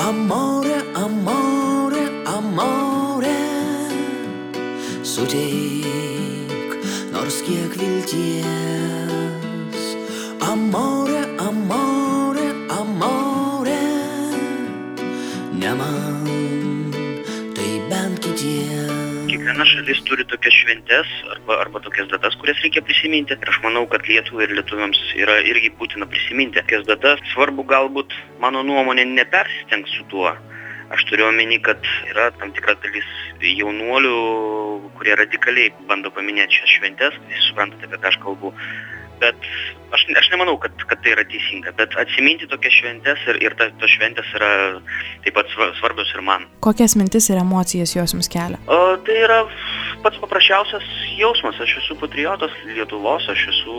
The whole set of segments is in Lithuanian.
Amore, amore, amore, suteik nors kiek vilties. Amore, amore, amore, ne kiekviena šalis turi tokias šventes arba arba tokias datas kurias reikia prisiminti. Ir aš manau kad lietuvai ir lietuviams yra irgi būtina prisiminti tokias datas. Svarbu galbūt mano nuomone nepersistengt su tuo. Aš turiu omeny kad yra tam tikra dalis jaunuolių kurie radikaliai bando paminėt šias šventes. Jūs suprantate ką aš kalbu bet aš aš nemanau kad kad tai yra teisinga bet atsiminti tokias šventes ir ir ta tos šventės yra taip pat sva svarbios ir man Kokias mintis ir emocijas jos jums kelia? o tai yra pats paprasčiausias jausmas aš esu patriotas lietuvos aš esu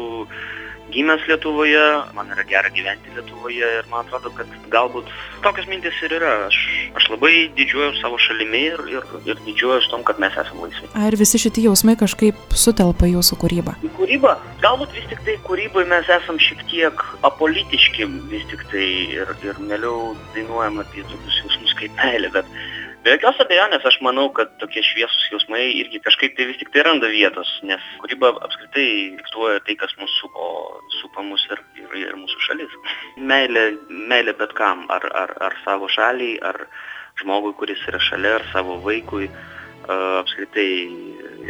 gimęs lietuvoje man yra gera gyventi lietuvoje ir man atrodo kad galbūt tokios mintys ir yra. Aš aš labai didžiuojuos savo šalimi ir ir ir didžiuojuos tuom kad mes esam laisvi. Ar visi šitie jausmai kažkaip sutelpa jūsų kūrybą? į kūrybą? Galbūt vis tiktai kūryboj mes esam šiek tiek apolitiški vis tiktai ir ir mieliau dainuojam apie tokius jausmus kaip meilė bet be jokios abejonės aš manau kad tokie šviesūs jausmai irgi kažkaip tai vis tiktai randa vietos nes kūryba apskritai diktuoja tai kas mus supo supa mus ir ir ir mūsų šalis. Meilė meilė bet kam ar ar ar savo šaliai ar žmogui kuris yra šalia ar savo vaikui apskritai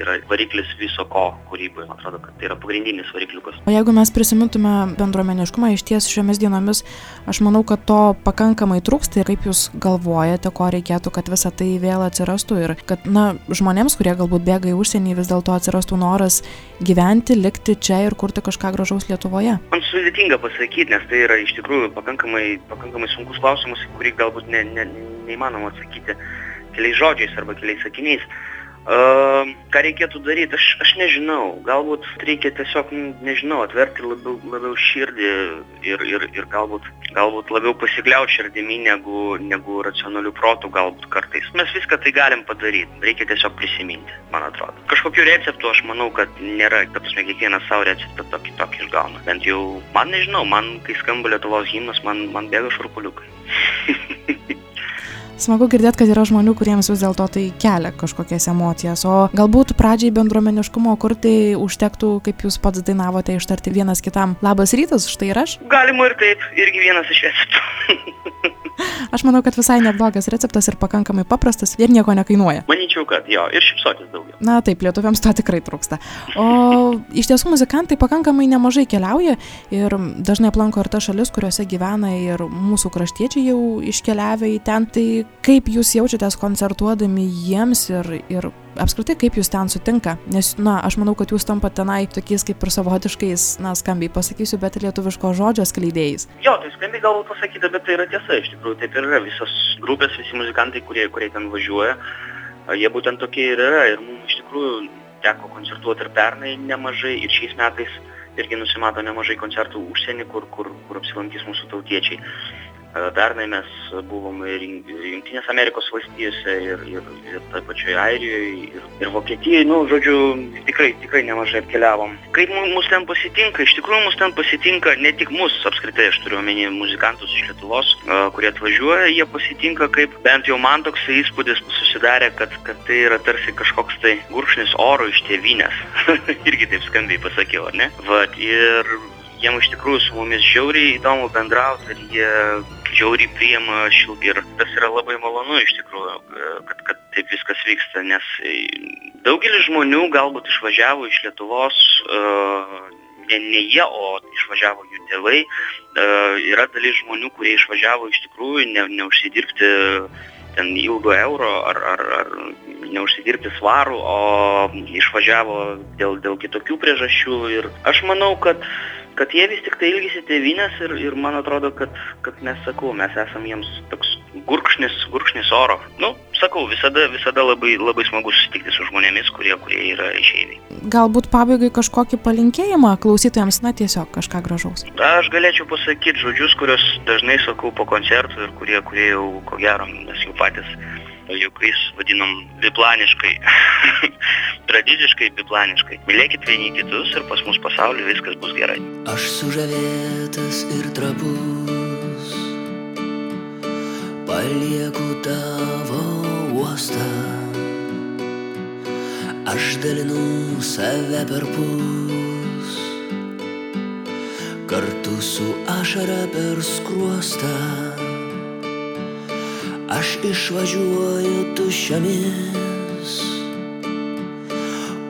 yra variklis viso ko kūryboj man atrodo kad tai yra pagrindinis varikliukas. O jeigu mes prisimintume bendruomeniškumą, iš ties šiomis dienomis aš manau, kad to pakankamai trūksta ir kaip jūs galvojate, ko reikėtų, kad visa tai vėl atsirastų ir kad, na, žmonėms, kurie galbūt bėga į užsienį, vis dėlto atsirastų noras gyventi, likti čia ir kurti kažką gražaus Lietuvoje. man sudėtinga pasakyt nes tai yra iš tikrųjų pakankamai pakankamai sunkus klausimas kurį galbūt ne ne neįmanoma atsakyti keliais žodžiais arba keliais sakiniais a, ką reikėtų daryt aš aš nežinau galbūt reikia tiesiog nežinau atverti labiau labiau širdį ir ir ir galbūt galbūt labiau pasikliaut širdimi negu negu racionaliu protu galbūt kartais mes viską tai galim padaryt reikia tiesiog prisiminti man atrodo kažkokių receptų aš manau kad nėra ta prasme kiekvienas sau receptą tokį tokį išgauna bent jau man nežinau man kai skamba lietuvos himnas man man bėga šiurpuliukai Smagu girdėti, kad yra žmonių, kuriems vis dėlto tai kelia kažkokias emocijas, o galbūt pradžiai bendruomeniškumo kurti užtektų, kaip jūs pats dainavote, ištarti vienas kitam labas rytas, štai ir aš. galima ir taip irgi vienas iš receptų Aš manau, kad visai neblogas receptas ir pakankamai paprastas ir nieko nekainuoja. manyčiau kad jo ir šypsotis daugiau Na taip, lietuviams to tikrai trūksta. O iš tiesų muzikantai pakankamai nemažai keliauja ir dažnai aplanko ir tas šalis, kuriuose gyvena ir mūsų kraštiečiai jau iškeliavę į ten. Tai kaip jūs jaučiatės koncertuodami jiems ir, ir apskritai kaip jūs ten sutinka? Nes, na, aš manau, kad jūs tampat tenai tokiais kaip ir savotiškais, na, skambiai pasakysiu, bet lietuviško žodžio skleidėjais. jo tai skambiai galbūt pasakyta bet tai yra tiesa iš tikrųjų taip ir yra visos grupės visi muzikantai kurie kurie ten važiuoja jie būtent tokie ir yra ir mum iš tikrųjų teko koncertuot ir pernai nemažai ir šiais metais irgi nusimato nemažai koncertų užsieny kur kur kur apsilankys mūsų tautiečiai pernai mes buvom ir jungtinės amerikos valstijose ir ir ir toj pačioj airijoj ir ir vokietijoj. Nu žodžiu tikrai tikrai nemažai apkeliavom. Kaip mu mus ten pasitinka iš tikrųjų mus ten pasitinka ne tik mus apskritai aš turiu omeny muzikantus iš lietuvos a, kurie atvažiuoja jie pasitinka kaip bent jau man toksai įspūdis susidarė kad kad tai yra tarsi kažkoks tai gurkšnis oro iš tėvynės. Irgi taip skambiai pasakiau ne? Vat ir jiem iš tikrųjų su mumis žiauriai įdomu bendraut ir jie žiauriai priima šil ir tas yra labai malonu iš tikrųjų kad kad taip viskas vyksta nes daugelis žmonių galbūt išvažiavo iš lietuvos ne ne jie o išvažiavo jų tėvai e, yra dalis žmonių kurie išvažiavo iš tikrųjų ne neužsidirbti ten ilgo euro ar ar ar neužsidirbti svarų o išvažiavo dėl dėl kitokių priežasčių ir aš manau kad kad jie vis tiktai ilgisi tėvynės ir ir man atrodo kad kad mes sakau mes esam jiems toks gurkšnis gurkšnis oro nu sakau visada visada labai labai smagu susitikti su žmonėmis kurie kurie yra išeiviai Galbūt pabaigai kažkokį palinkėjimą klausytojams, na tiesiog kažką gražaus. aš galėčiau pasakyt žodžius kuriuos dažnai sakau po koncertų ir kurie kurie jau ko gero mes jau patys juokais vadinam biplaniškai tradiciškai biplaniškai mylėkit vieni kitus ir pas mus pasauly viskas bus gerai Aš sužavėtas ir trapus, palieku tavo uostą. Aš dalinu save per pus, kartu su ašara per skruostą. Aš išvažiuoju tuščiamis,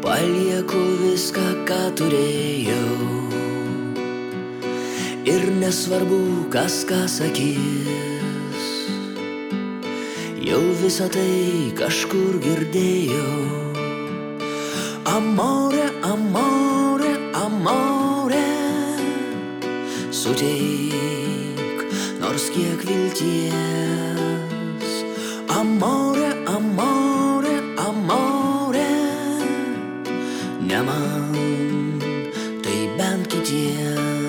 palieku viską, ką turėjau. Ir nesvarbu, kas ką sakys, jau visą tai kažkur girdėjau. Amore, amore, amore, suteik nors kiek vilties. Man, tai bent kitiems. O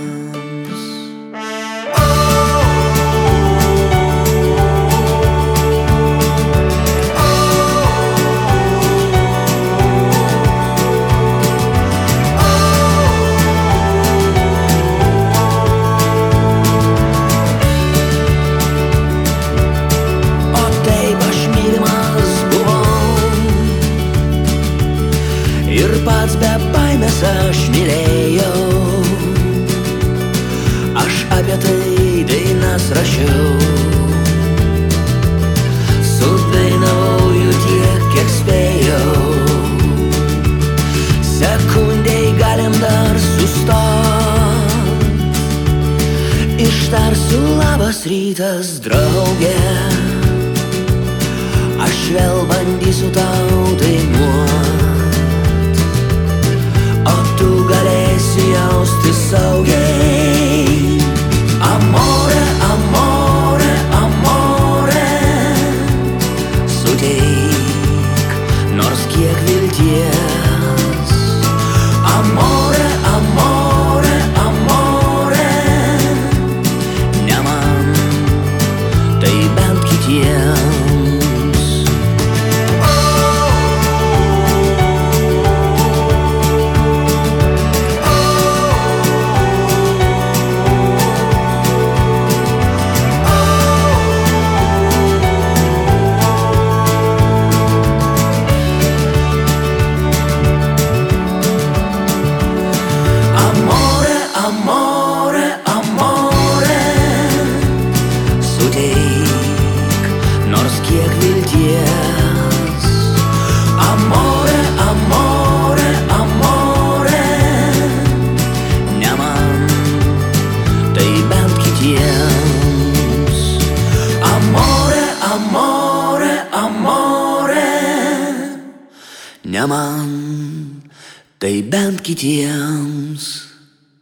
aš mylėjau. Aš apie tai dainas rašiau. Sudainavau jų tiek, kiek spėjau. Sekundėj galim dar sustot. Ištarsiu labas rytas, draugė Aš vėl bandysiu tau Man, tai bent kitiems